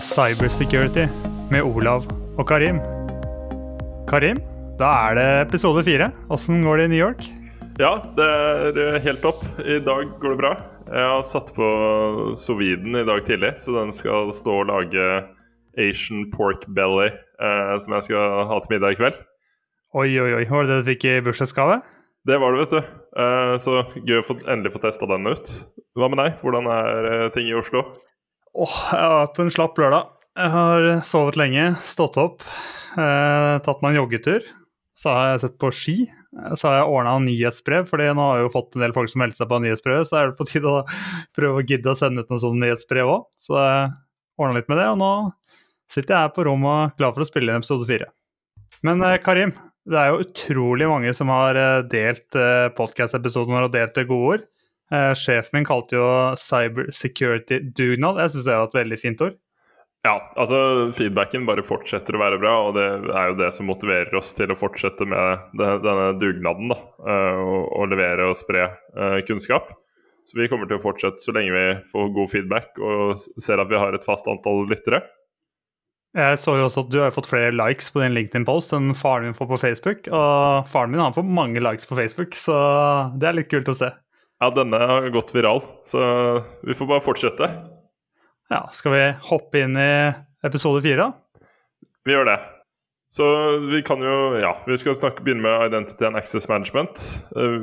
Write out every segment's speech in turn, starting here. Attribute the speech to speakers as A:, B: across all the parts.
A: Cybersecurity med Olav og Karim. Karim, da er det episode fire. Åssen går det i New York?
B: Ja, det er helt topp. I dag går det bra. Jeg har satt på soviden i dag tidlig, så den skal stå og lage Asian pork belly, eh, som jeg skal ha til middag i kveld.
A: Oi, oi, oi. Var det det du fikk i bursdagsgave?
B: Det var det, vet du. Eh, så gøy å få, endelig få testa den ut. Hva med deg? Hvordan er eh, ting i Oslo?
A: Åh, jeg har hatt en slapp lørdag. Jeg har sovet lenge, stått opp, eh, tatt meg en joggetur. Så har jeg sett på ski. Så har jeg ordna nyhetsbrev, fordi nå har jeg jo fått en del folk som meldte seg på nyhetsbrevet, så er det på tide å prøve å gidde å sende ut noen sånne nyhetsbrev òg. Så jeg ordna litt med det, og nå sitter jeg her på rommet og klar for å spille inn episode fire. Men eh, Karim, det er jo utrolig mange som har eh, delt eh, podkast-episoden vår og delt gode ord. Eh, sjefen min kalte jo cyber security-dugnad. Jeg syns det er et veldig fint ord.
B: Ja, altså feedbacken bare fortsetter å være bra, og det er jo det som motiverer oss til å fortsette med det, denne dugnaden. da, uh, og, og, levere og spre uh, kunnskap. Så vi kommer til å fortsette så lenge vi får god feedback og ser at vi har et fast antall lyttere.
A: Jeg så jo også at du har fått flere likes på din LinkedIn-post enn faren min får på Facebook. Og faren min har fått mange likes på Facebook, så det er litt kult å se.
B: Ja, denne har gått viral, så vi får bare fortsette.
A: Ja, Skal vi hoppe inn i episode fire, da?
B: Vi gjør det. Så vi kan jo Ja, vi skal snakke, begynne med Identity and Access Management. Eh,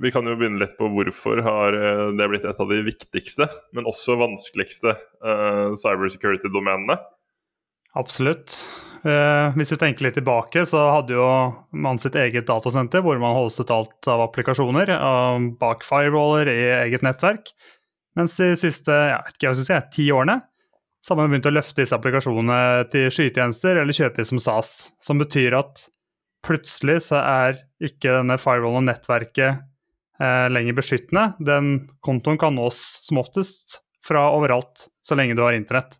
B: vi kan jo begynne litt på hvorfor har eh, det blitt et av de viktigste, men også vanskeligste uh, cybersecurity-domenene.
A: Absolutt. Eh, hvis vi tenker litt tilbake, så hadde jo man sitt eget datasenter hvor man hostet alt av applikasjoner uh, bak firewaller i eget nettverk. Mens de siste ja, ikke, si, ti årene så har man begynt å løfte disse applikasjonene til skytjenester eller kjøpe som SAS. Som betyr at plutselig så er ikke denne firewallen og nettverket eh, lenger beskyttende. Den kontoen kan nås som oftest fra overalt, så lenge du har internett.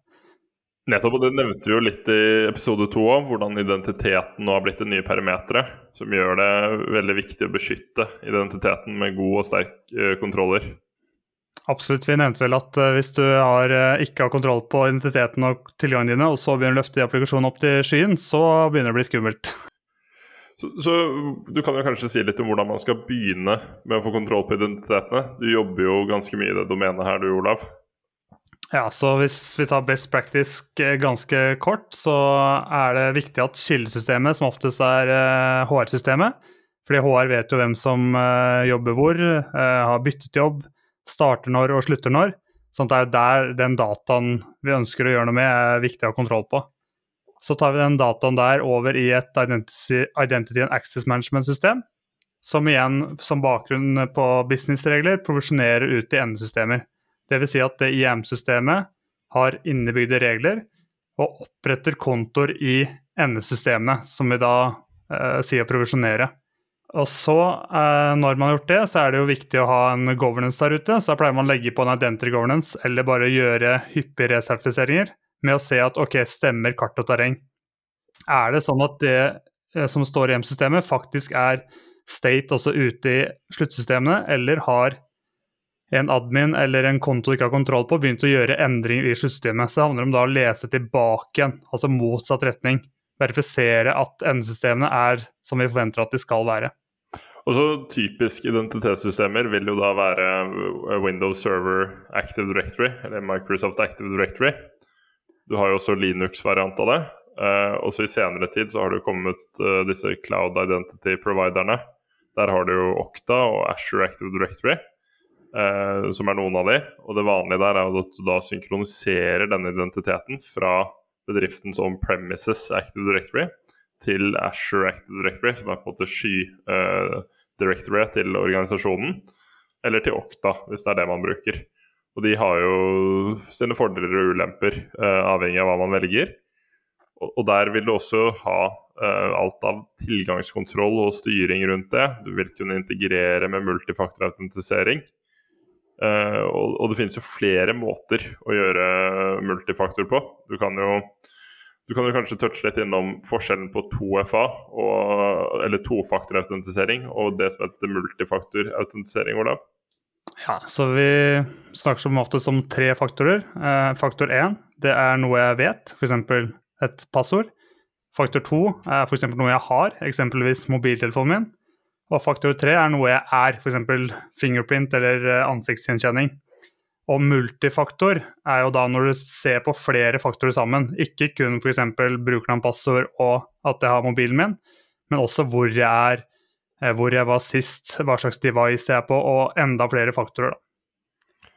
B: Nettopp, og det nevnte vi jo litt i episode to òg, hvordan identiteten nå har blitt det nye perimeteret. Som gjør det veldig viktig å beskytte identiteten med god og sterk eh, kontroller.
A: Absolutt. Vi nevnte vel at uh, hvis du har, uh, ikke har kontroll på identiteten og tilgangene dine, og så begynner du å løfte applikasjonen opp til skyen, så begynner det å bli skummelt.
B: Så, så, du kan jo kanskje si litt om hvordan man skal begynne med å få kontroll på identitetene. Du jobber jo ganske mye i det domenet her, du Olav.
A: Ja, så hvis vi tar best practice eh, ganske kort, så er det viktig at kildesystemet, som oftest er HR-systemet, fordi HR vet jo hvem som jobber hvor, har byttet jobb, starter når og slutter når. Sånn at det er der den dataen vi ønsker å gjøre noe med, er viktig å ha kontroll på. Så tar vi den dataen der over i et Identity, identity and Access Management-system, som igjen som bakgrunn på businessregler provisjonerer ut i endesystemer. Dvs. Si at det IM-systemet har innebygde regler og oppretter kontoer i endesystemene, som vi da eh, sier å provisjonere. Og så, eh, når man har gjort det, så er det jo viktig å ha en governance der ute. Så da pleier man å legge på en identity governance, eller bare gjøre hyppige resertifiseringer med å se at ok, stemmer kart og terreng. Er det sånn at det eh, som står i M-systemet, faktisk er state også ute i sluttsystemene, eller har en admin eller en konto du ikke har kontroll på, begynt å gjøre endringer i sluttsystemet. Så det handler om da å lese tilbake igjen, altså motsatt retning. Verifisere at endesystemene er som vi forventer at de skal være.
B: Og så Typisk identitetssystemer vil jo da være eh, Windows Server Active Directory, eller Microsoft Active Directory. Du har jo også Linux-variant av det. Uh, og så I senere tid så har det kommet uh, disse Cloud Identity Providerne. Der har du jo Okta og Asher Active Directory, uh, som er noen av de. Og det vanlige der er at du da synkroniserer denne identiteten fra bedriftens on-premises Active Directory til Asher Active Directory, som er på en måte sky-directory eh, til organisasjonen, eller til Okta, hvis det er det man bruker. Og de har jo sine fordeler og ulemper, eh, avhengig av hva man velger. Og, der vil du også ha uh, alt av tilgangskontroll og styring rundt det. Du vil kunne integrere med multifaktorautentisering. Uh, og, og, det finnes jo flere måter å gjøre multifaktor på. Du kan jo du kan jo kanskje touche litt innom forskjellen på 2FA, og, eller tofaktorautentisering, og det som heter multifaktorautentisering, Olav?
A: Ja, så vi snakker som oftest om tre faktorer. Eh, faktor én, det er noe jeg vet, f.eks. et passord. Faktor to er f.eks. noe jeg har, eksempelvis mobiltelefonen min. Og faktor tre er noe jeg er, f.eks. fingerprint eller eh, ansiktsgjenkjenning. Og multifaktor er jo da når du ser på flere faktorer sammen. Ikke kun f.eks. brukernavn, passord og at jeg har mobilen min, men også hvor jeg er, eh, hvor jeg var sist, hva slags device jeg er på, og enda flere faktorer. da.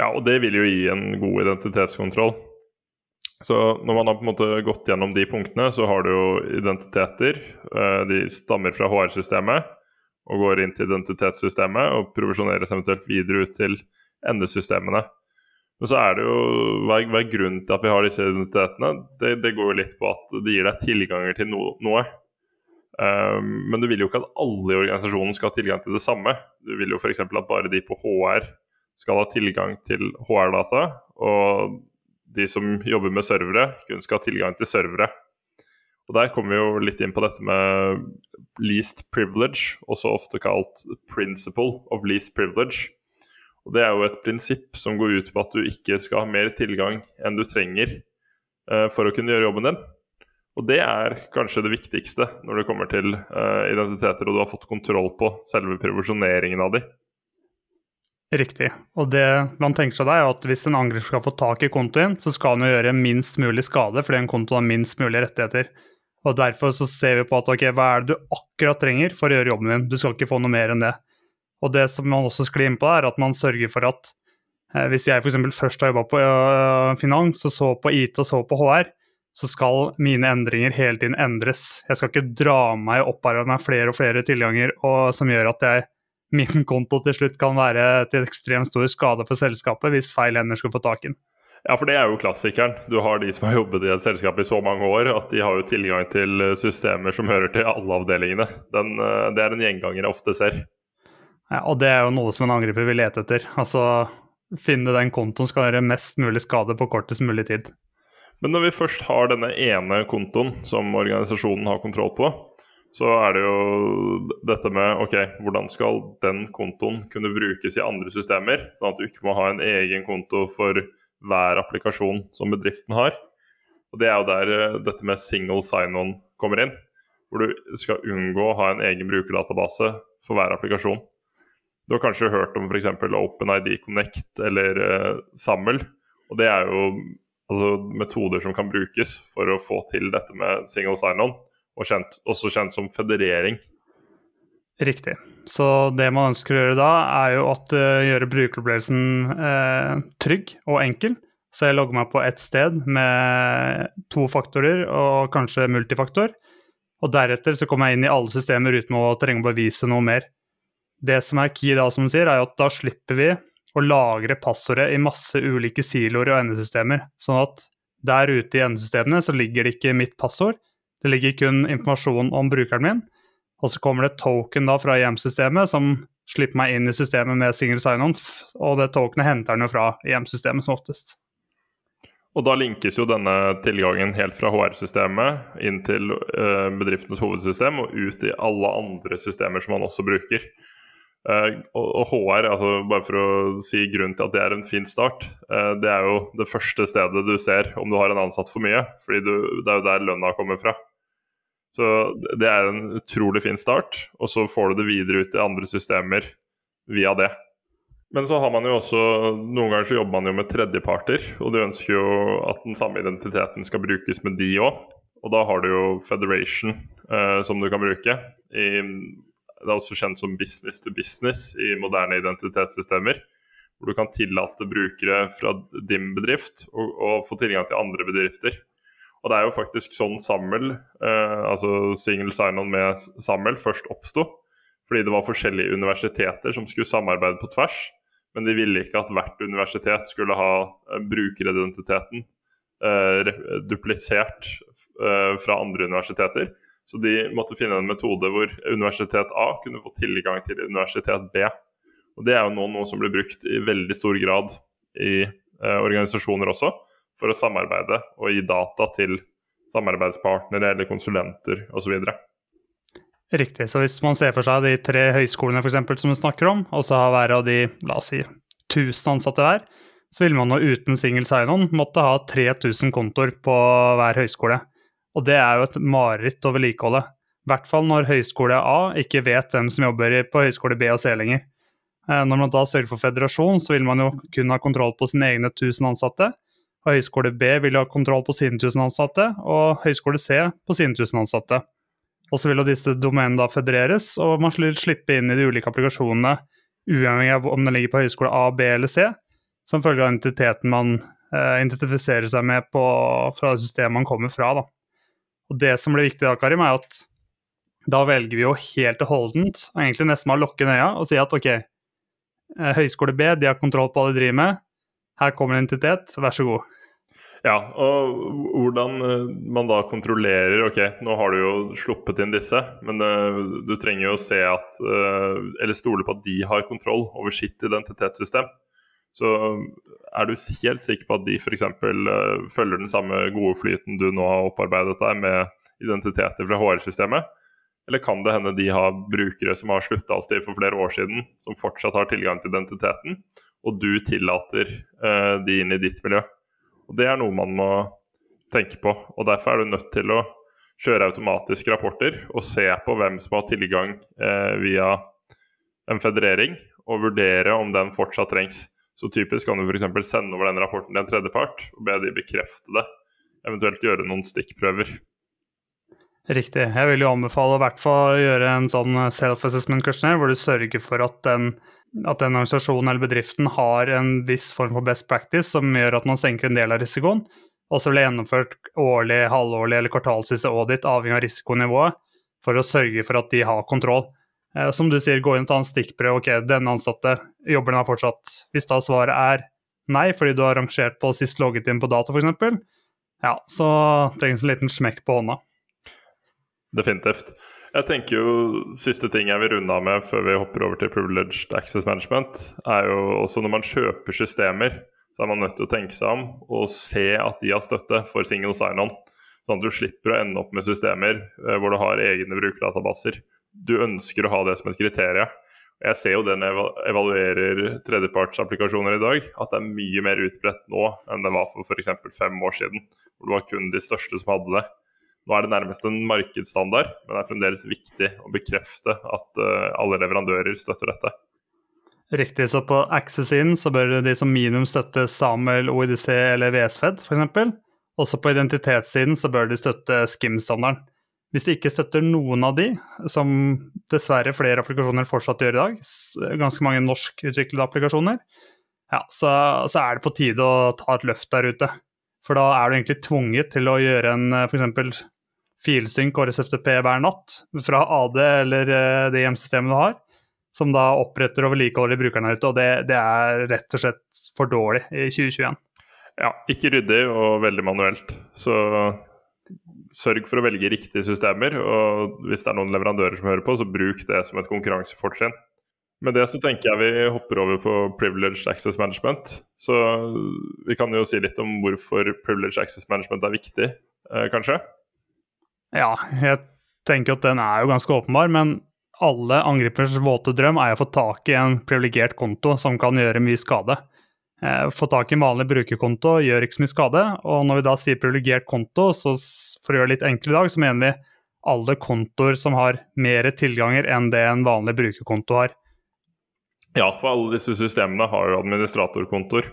B: Ja, og det vil jo gi en god identitetskontroll. Så når man har på en måte gått gjennom de punktene, så har du jo identiteter. Eh, de stammer fra HR-systemet og går inn til identitetssystemet og provisjoneres eventuelt videre ut til endesystemene. Men så er det jo hva er, grunnen til at vi har disse identitetene? Det, det, går jo litt på at det gir deg tilganger til no, noe. Um, men du vil jo ikke at alle i organisasjonen skal ha tilgang til det samme. Du vil jo f.eks. at bare de på HR skal ha tilgang til HR-data, og de som jobber med servere, kun skal ha tilgang til servere. Og Der kommer vi jo litt inn på dette med least privilege, også ofte kalt principle of least privilege. Og Det er jo et prinsipp som går ut på at du ikke skal ha mer tilgang enn du trenger uh, for å kunne gjøre jobben din. Og det er kanskje det viktigste når det kommer til uh, identiteter, og du har fått kontroll på selve provisjoneringen av de.
A: Riktig. Og det man tenker seg da, er at hvis en angriper skal få tak i kontoen, så skal han jo gjøre minst mulig skade fordi en konto har minst mulig rettigheter. Og Derfor så ser vi på at ok, hva er det du akkurat trenger for å gjøre jobben din? Du skal ikke få noe mer enn det. Og det som man også sklir inn på, er at man sørger for at eh, hvis jeg f.eks. først har jobba på øh, finans, og så på IT og så på HR, så skal mine endringer hele tiden endres. Jeg skal ikke dra meg og opparbeide meg flere og flere tilganger og, som gjør at jeg, min konto til slutt kan være til ekstremt stor skade for selskapet hvis feil hender skulle få tak i den.
B: Ja, for det er jo klassikeren. Du har de som har jobbet i et selskap i så mange år at de har jo tilgang til systemer som hører til alle avdelingene. Den, øh, det er en gjenganger jeg ofte ser.
A: Ja, og det er jo noe som en angriper vil lete etter. Altså finne den kontoen skal gjøre mest mulig skade på kortest mulig tid.
B: Men når vi først har denne ene kontoen som organisasjonen har kontroll på, så er det jo dette med ok, hvordan skal den kontoen kunne brukes i andre systemer, sånn at du ikke må ha en egen konto for hver applikasjon som bedriften har. Og Det er jo der eh, dette med single sign-on kommer inn, hvor du skal unngå å ha en egen brukerdatabase for hver applikasjon. Du har kanskje hørt om f.eks. OpenID Connect eller uh, Sammel. Og det er jo altså, metoder som kan brukes for å få til dette med single sign-on, også kjent som federering.
A: Riktig. Så det man ønsker å gjøre da, er jo at uh, gjøre brukeropplevelsen uh, trygg og enkel. Så jeg logger meg på ett sted med to faktorer og kanskje multifaktor. Og deretter så kommer jeg inn i alle systemer uten å trenge å bevise noe mer. Det som er key da, som du sier, er at da slipper vi å lagre passordet i masse ulike siloer og endesystemer. Sånn at der ute i endesystemene så ligger det ikke mitt passord, det ligger kun informasjon om brukeren min. Og så kommer det token da fra IM-systemet som slipper meg inn i systemet med single sign-on, og det tokenet henter den jo fra IM-systemet som oftest.
B: Og da linkes jo denne tilgangen helt fra HR-systemet inn til bedriftenes hovedsystem og ut i alle andre systemer som man også bruker. Uh, og, HR, altså bare for å si grunnen til at det er en fin start, uh, det er jo det første stedet du ser om du har en ansatt for mye. fordi du, det er jo der lønna kommer fra. Så det er en utrolig fin start, og så får du det videre ut i andre systemer via det. Men så har man jo også Noen ganger så jobber man jo med tredjeparter, og du ønsker jo at den samme identiteten skal brukes med de òg. Og da har du jo Federation eh, som du kan bruke. I det er også kjent som business to business i moderne identitetssystemer. Hvor du kan tillate brukere fra din bedrift å få tilgang til andre bedrifter. Og det er jo faktisk sånn Sammel, eh, altså single sign-on med Sammel, først oppsto. Fordi det var forskjellige universiteter som skulle samarbeide på tvers. Men de ville ikke at hvert universitet skulle ha eh, brukeridentiteten eh, duplisert eh, fra andre universiteter. Så de måtte finne en metode hvor universitet A kunne få tilgang til universitet B. Og Det er jo nå noe som blir brukt i veldig stor grad i eh, organisasjoner også, for å samarbeide og gi data til samarbeidspartnere eller konsulenter osv.
A: Riktig. Så hvis man ser for seg de tre høyskolene for eksempel, som du snakker om, og så har hver av de la oss si, 1000 ansatte hver, så vil man nå uten single sign-on måtte ha 3000 kontoer på hver høyskole. Og det er jo et mareritt å vedlikeholde. I hvert fall når høyskole A ikke vet hvem som jobber på høyskole B og C lenger. Eh, når man da sørger for federasjon, så vil man jo kun ha kontroll på sine egne 1000 ansatte. Og høyskole B vil ha kontroll på sine 1000 ansatte, og høyskole C på sine 1000 ansatte. Og så vil disse domenene da federeres, og man vil slippe inn i de ulike applikasjonene uavhengig av om den ligger på høyskole A, B eller C, som følge av identiteten man eh, identifiserer seg med på, fra systemet man kommer fra. Da. Og Det som blir viktig da, Karim, er at da velger vi jo helt og holdent, egentlig nesten bare lukke øya og si at ok, eh, høyskole B de har kontroll på hva de driver med, her kommer en identitet, vær så god.
B: Ja, og hvordan eh, man da kontrollerer Ok, nå har du jo sluppet inn disse, men uh, du trenger jo å se at uh, Eller stole på at de har kontroll over sitt identitetssystem. Så er du helt sikker på at de f.eks. Følger den samme gode flyten du nå har opparbeidet deg med identiteter fra HR-systemet? Eller kan det hende de har brukere som har slutta hos dem for flere år siden, som fortsatt har tilgang til identiteten, og du tillater uh, de inn i ditt miljø? Og Det er noe man må tenke på. og Derfor er du nødt til å kjøre automatiske rapporter og se på hvem som har tilgang uh, via en federering, og vurdere om den fortsatt trengs. Så typisk kan du f.eks. sende over den rapporten til en tredjepart og be de bekrefte det. Eventuelt gjøre noen stikkprøver.
A: Riktig. Jeg vil jo anbefale å gjøre en sånn self-assessment questionnaire, hvor du sørger for at den at den organisasjonen eller bedriften har en viss form for best practice som gjør at man senker en del av risikoen. Og så ble gjennomført årlig, halvårlig eller kvartalsvis audit avhengig av risikonivået for å sørge for at de har kontroll. Eh, som du sier, gå inn og ta en stikkprøve. Ok, denne ansatte, jobber den fortsatt? Hvis da svaret er nei, fordi du har rangert på sist logget inn på data f.eks., ja, så trengs en liten smekk på hånda.
B: Definitivt. Jeg tenker jo Siste ting jeg vil runde av med før vi hopper over til privileged access management, er jo også når man kjøper systemer, så er man nødt til å tenke seg om og se at de har støtte for single sign-on. Sånn at du slipper å ende opp med systemer eh, hvor du har egne brukerdatabaser. Du ønsker å ha det som et kriterium. Jeg ser jo den evaluerer tredjepartsapplikasjoner i dag, at det er mye mer utbredt nå enn det var for f.eks. fem år siden. Hvor det var kun de største som hadde det. Nå er det nærmest en markedsstandard, men det er fremdeles viktig å bekrefte at uh, alle leverandører støtter dette.
A: Riktig, så på Access-siden så bør de som minimum støtte SAML, OEDC eller VSFED f.eks. Også på identitetssiden så bør de støtte SKIM-standarden. Hvis de ikke støtter noen av de, som dessverre flere applikasjoner fortsatt gjør i dag, ganske mange norskutviklede applikasjoner, ja, så, så er det på tide å ta et løft der ute. For da er du egentlig tvunget til å gjøre en eh, f.eks. filsynk og RSFTP hver natt fra AD eller eh, det hjemsystemet du har, som da oppretter og vedlikeholder brukerne ute. Og det, det, er rett og slett for dårlig i 2021.
B: Ja, ikke ryddig og veldig manuelt. Så sørg for å velge riktige systemer. Og hvis det er noen leverandører som hører på, så bruk det som et konkurransefortrinn. Med det så tenker jeg vi hopper over på privileged access management. Så vi kan jo si litt om hvorfor privileged access management er viktig, eh, kanskje?
A: Ja, jeg tenker at den er jo ganske åpenbar, men alle angripers våte drøm er å få tak i en privilegert konto som kan gjøre mye skade. Eh, få tak i en vanlig brukerkonto gjør ikke så mye skade, og når vi da sier privilegert konto, så for å gjøre det litt enkelt i dag, så mener vi alle kontoer som har mer tilganger enn det en vanlig brukerkonto har.
B: Ja, for alle disse systemene har jo administratorkontoer.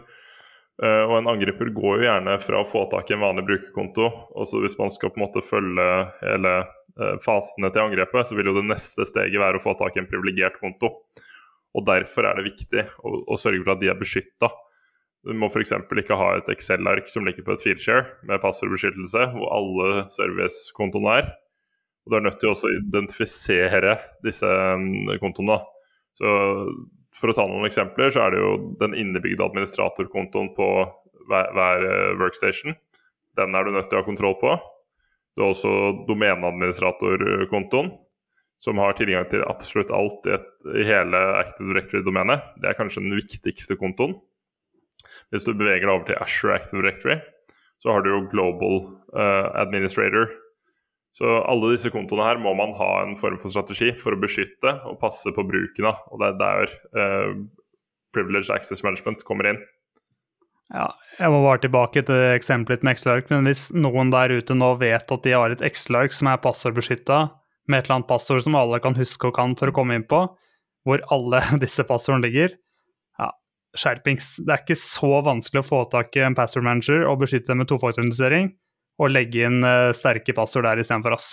B: Uh, og en angriper går jo gjerne fra å få tak i en vanlig brukerkonto, og så hvis man skal på en måte følge hele uh, fasene til angrepet, så vil jo det neste steget være å få tak i en privilegert konto. Og Derfor er det viktig å, å sørge for at de er beskytta. Du må f.eks. ikke ha et Excel-ark som ligger på et fileshare med passordbeskyttelse, hvor alle servicekontoene er. Og Du er nødt til å identifisere disse um, kontoene. Så for å ta noen eksempler, så er det jo den innebygde administratorkontoen på hver, hver, eh, workstation. Den er du nødt til å ha kontroll på. Du har også domeneadministratorkontoen, som har tilgang til absolutt alt i, et, i hele Active Directory-domenet. Det er kanskje den viktigste kontoen. Hvis du beveger deg over til Ashore Active Directory, så har du jo Global uh, Administrator, Så alle disse kontoene her må man ha en form for strategi for å beskytte og passe på bruken av. Og det er der eh, privileged access management kommer inn.
A: Ja, jeg må bare tilbake til eksempelet med Excel-ark. Men hvis noen der ute nå vet at de har et Excel-ark som er passordbeskytta, med et eller annet passord som alle kan huske og kan for å komme inn på, hvor alle disse passordene ligger, ja, skjerpings. Det er ikke så vanskelig å få tak i en password manager og beskytte dem med tofaktorindusering, og legge inn uh, sterke passord der istedenfor oss.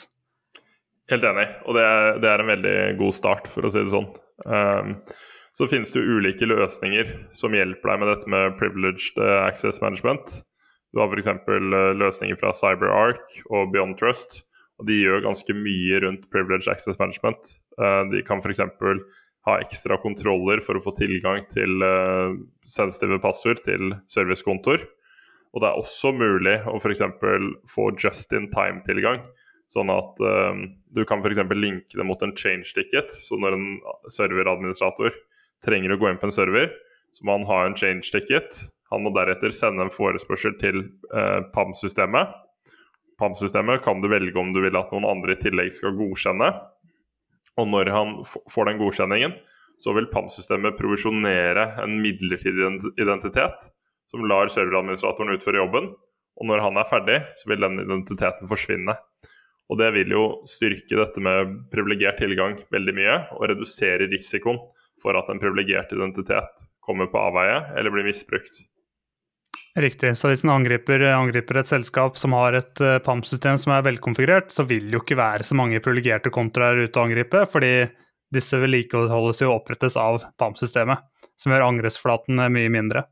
B: Helt enig, og det er, det er, en veldig god start, for å si det sånn. Um, så finnes det jo ulike løsninger som hjelper deg med dette med privileged eh, access management. Du har f.eks. Eh, løsninger fra CyberArk og Beyond Trust. Og de gjør ganske mye rundt privileged access management. Eh, de kan f.eks. ha ekstra kontroller for å få tilgang til sensitive passord til servicekontor. Og det er også mulig å f.eks. få just in time-tilgang. Sånn at um, du kan f.eks. linke det mot en change ticket. Så når en serveradministrator trenger å gå inn på en server, så må han ha en change ticket. Han må deretter sende en forespørsel til eh, PAM-systemet. PAM-systemet kan du velge om du vil at noen andre i tillegg skal godkjenne. Og når han får den godkjenningen, så vil PAM-systemet provisjonere en midlertidig identitet som lar serveradministratoren utføre jobben. Og når han er ferdig, så vil den identiteten forsvinne. Og det vil jo styrke dette med privilegert tilgang veldig mye, og redusere risikoen for at en privilegert identitet kommer på avveie eller blir misbrukt.
A: Riktig. Så hvis en angriper angriper et selskap som har et uh, PAM-system som er velkonfigurert, så vil det jo ikke være så mange privilegerte kontraer ute å angripe, fordi disse vedlikeholdes jo opprettes av PAM-systemet, som gjør angrepsflaten eh, mye mindre.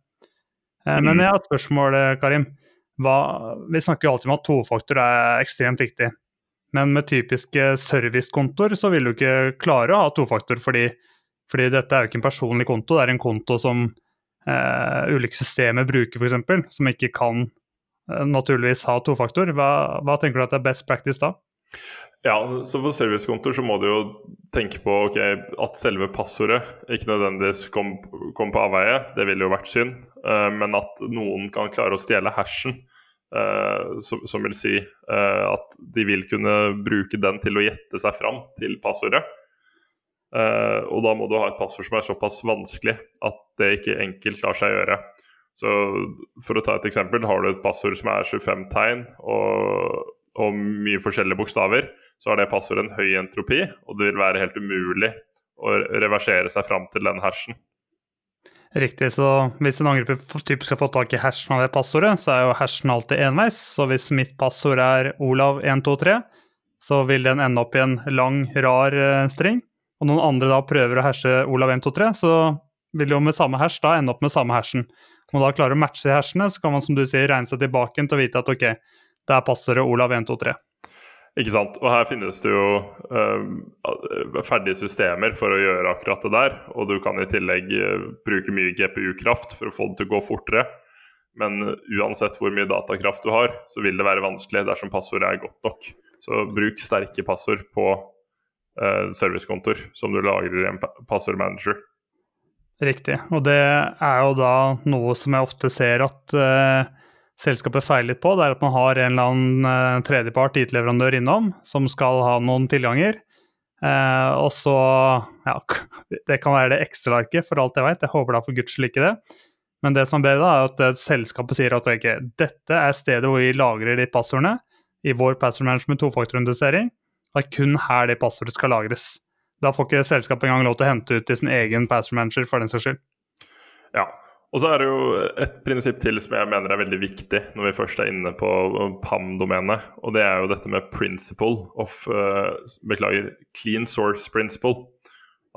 A: Mm. Men jeg har et spørsmål, Karim. Hva, vi snakker jo alltid om at tofaktor er ekstremt viktig. Men med typiske servicekontoer så vil du ikke klare å ha tofaktor, fordi fordi dette er jo ikke en personlig konto, det er en konto som eh, ulike systemer bruker, f.eks., som ikke kan eh, naturligvis ha tofaktor. Hva, hva tenker du at er best practice da?
B: Ja, så For servicekontor så må du jo tenke på okay, at selve passordet ikke nødvendigvis kom, kom på avveie, det ville jo vært synd. Uh, men at noen kan klare å stjele hashen, uh, som, som, vil si uh, at de vil kunne bruke den til å gjette seg fram til passordet. Og da må du ha et passord som er såpass vanskelig at det ikke enkelt lar seg gjøre. Så For å ta et eksempel, har du et passord som er 25 tegn og, og mye forskjellige bokstaver, så har det passordet en høy entropi, og det vil være helt umulig å reversere seg fram til den hashen.
A: Riktig, så hvis en angriper typisk har fått tak i hashen av det passordet, så er jo hashen alltid enveis. Så hvis mitt passord er Olav123, så vil den ende opp i en lang, rar uh, string og noen andre da prøver å hashe Olav123, så vil jo med samme hash da ende opp med samme hashen. Om man da klarer å matche hersene, så kan man som du sier, regne seg tilbake til å vite at ok, det er passordet Olav123.
B: Ikke sant. Og her finnes det jo uh, ferdige systemer for å gjøre akkurat det der. Og du kan i tillegg uh, bruke mye GPU-kraft for å få det til å gå fortere. Men uansett hvor mye datakraft du har, så vil det være vanskelig dersom passordet er godt nok. Så bruk sterke passord på uh, servicekontor som du lagrer i en passordmanager.
A: Riktig. Og det er jo da noe som jeg ofte ser at selskapet feilet på. Det er at man har en eller annen uh, tredjepart, IT-leverandør, innom som skal ha noen tilganger. Eh, og så Ja, det kan være det Excel-arket, for alt jeg veit. Jeg håper da for guds skyld ikke det. Men det som er bedre, er at selskapet sier at okay, dette er stedet hvor vi lagrer de passordene i vår password management tofaktorindusering. Det er kun her det passordet skal lagres. Da får ikke selskapet engang lov til å hente ut i sin egen password manager for den saks skyld.
B: Ja, og så er det jo et prinsipp til som jeg mener er veldig viktig når vi først er inne på PAM-domenet. Og det er jo dette med principle of uh, Beklager, clean source principle.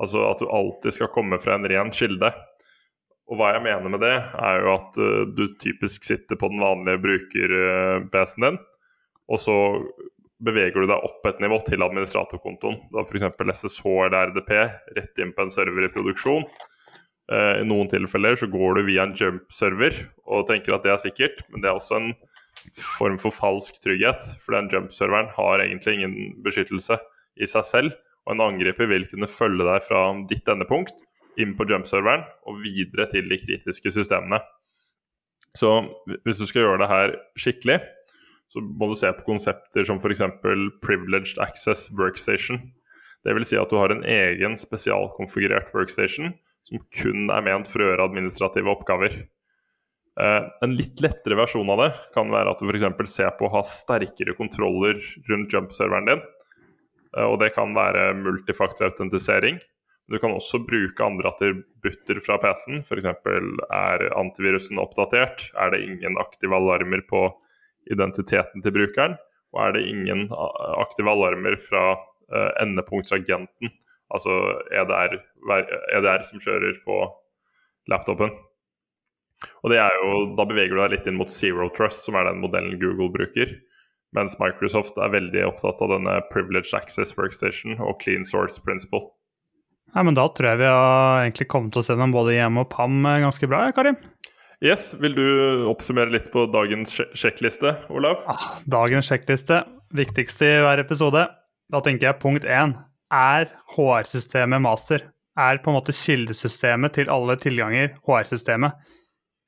B: Altså at du alltid skal komme fra en ren kilde. Og hva jeg mener med det, er jo at uh, du typisk sitter på den vanlige bruker-PC-en din, og så beveger du deg opp et nivå til administratorkontoen. Du har f.eks. SSH eller RDP rett inn på en server i produksjon. Uh, I noen tilfeller så går du via en jump-server og tenker at det er sikkert, men det er også en form for falsk trygghet. For den jump-serveren har egentlig ingen beskyttelse i seg selv. Og en angriper vil kunne følge deg fra ditt endepunkt inn på jump-serveren og videre til de kritiske systemene. Så hvis du skal gjøre det her skikkelig, så må du se på konsepter som f.eks. privileged access workstation. Det vil si at du har en egen spesialkonfigurert workstation som kun er ment for å gjøre administrative oppgaver. Eh, en litt lettere versjon av det kan være at du f.eks. ser på å ha sterkere kontroller rundt jump-serveren din. Eh, og det kan være multifaktorautentisering. Du kan også bruke andre attributter fra PC-en. F.eks. er antivirusen oppdatert? Er det ingen aktive alarmer på identiteten til brukeren? Og er det ingen aktive alarmer fra uh, endepunktsagenten, altså EDR, EDR som kjører på laptopen? Og det er jo, Da beveger du deg litt inn mot Zero Trust, som er den modellen Google bruker. Mens Microsoft er veldig opptatt av denne privileged access workstation og clean source principle.
A: Nei, men Da tror jeg vi har egentlig kommet oss gjennom både hjemme og PAM eh, ganske bra, Karim.
B: Yes, Vil du oppsummere litt på dagens sjekkliste, Olav?
A: Ah, dagens sjekkliste, viktigste i hver episode. Da tenker jeg punkt én. Er HR-systemet master? Er på en måte kildesystemet til alle tilganger HR-systemet?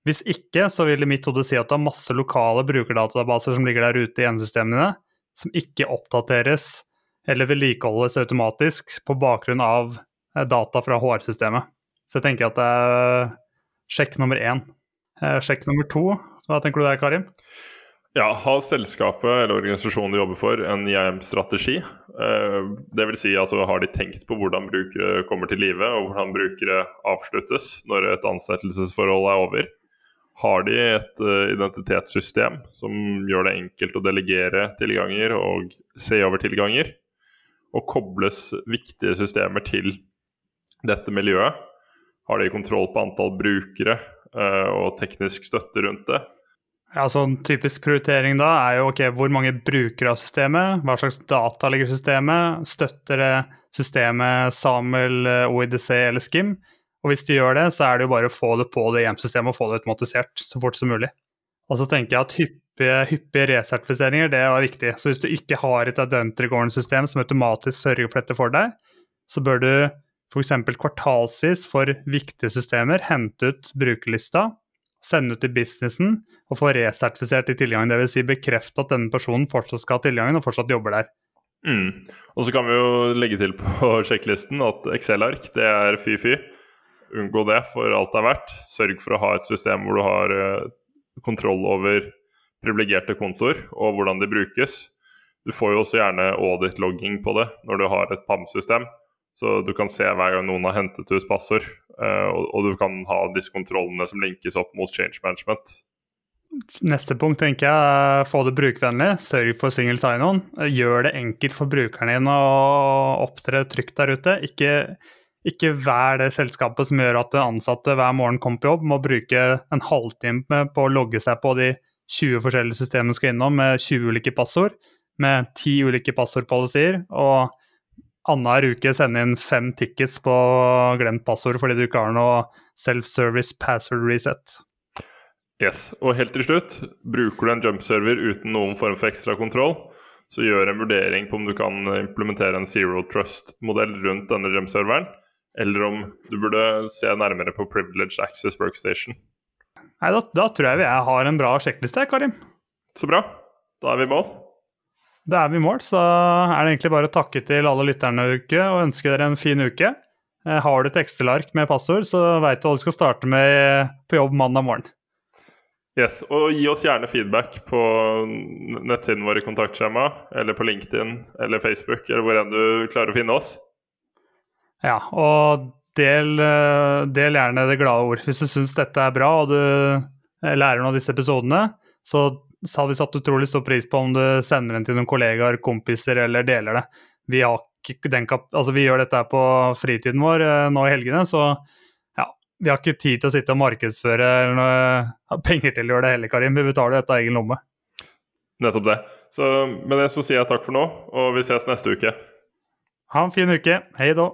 A: Hvis ikke, så vil mitt hode si at du har masse lokale brukerdatabaser som ligger der ute i endesystemene dine, som ikke oppdateres eller vedlikeholdes automatisk på bakgrunn av Eh, data fra HR-systemet. Så jeg tenker at det er sjekk nummer én. Eh, sjekk nummer to, hva tenker du der, Karim?
B: Ja, har selskapet eller organisasjonen du jobber for en IAM-strategi? vil Dvs. Si, altså, har de tenkt på hvordan brukere kommer til live, og hvordan brukere avsluttes når et ansettelsesforhold er over? Har de et identitetssystem som gjør det enkelt å delegere tilganger og se over tilganger? Og kobles viktige systemer til dette miljøet? Har de kontroll på antall brukere uh, og teknisk støtte rundt det?
A: Ja, så En typisk prioritering da er jo ok, hvor mange brukere av systemet, hva slags data ligger i systemet, støtter det systemet SAML, OIDC eller SKIM? Og hvis de gjør det, så er det jo bare å få det på det EM-systemet og få det automatisert så fort som mulig. Og så tenker jeg at hyppige, hyppige resertifiseringer det er viktig. Så hvis du ikke har et Adventure-system som automatisk sørger for dette for deg, så bør du f.eks. kvartalsvis for viktige systemer, hente ut brukerlista, sende ut til businessen og få resertifisert i tilgangene. Dvs. Si bekrefte at denne personen fortsatt skal ha tilgangen og fortsatt jobber der.
B: Mm. Og så kan vi jo legge til på sjekklisten at Excel-ark, det er fy-fy. Unngå det for alt det er verdt. Sørg for å ha et system hvor du har uh, kontroll over privilegerte kontoer og hvordan de brukes. Du får jo også gjerne audit-logging på det når du har et PAM-system. Så du kan se hver gang noen har hentet ut passord, uh, og, du kan ha disse kontrollene som linkes opp mot change management.
A: Neste punkt tenker jeg er få det brukervennlig. Sørg for single sign-on. Gjør det enkelt for brukerne dine å opptre trygt der ute. Ikke, ikke vær det selskapet som gjør at ansatte hver morgen kommer på jobb, må bruke en halvtime på å logge seg på de 20 forskjellige systemene skal innom med 20 ulike passord, med 10 ulike passordpolicyer. og annenhver uke sende inn fem tickets på glemt passord fordi du ikke har noe self-service password reset.
B: Yes, og helt til slutt, bruker du en jump-server uten noen form for ekstra kontroll, så gjør en vurdering på om du kan implementere en zero trust-modell rundt denne jump-serveren, eller om du burde se nærmere på privilege access workstation.
A: Nei, da, da tror jeg vi har en bra sjekkliste, Karim.
B: Så bra. Da er vi i mål.
A: Da er vi i mål, så er det egentlig bare å takke til alle lytterne uke og ønske dere en fin uke. Eh, har du et Excel-ark med passord, så veit du hva du skal starte med på jobb mandag morgen.
B: Yes, og gi oss gjerne feedback på nettsiden vår i kontaktskjema, eller på LinkedIn eller Facebook, eller hvor enn du klarer å finne oss.
A: Ja, og del, eh, del gjerne det glade ord. Hvis du syns dette er bra og du eh, lærer noen av disse episodene, så så har vi satt utrolig stor pris på om du sender den til noen kollegaer, kompiser eller deler det. Vi, altså, vi gjør dette på fritiden vår eh, nå i helgene, så ja, vi har ikke tid til å sitte og markedsføre eller noe, penger til å gjøre det heller, Karim. Vi betaler dette av egen lomme.
B: Nettopp det. Så med det så sier jeg takk for nå, og vi ses neste uke.
A: Ha en fin uke. Hei da.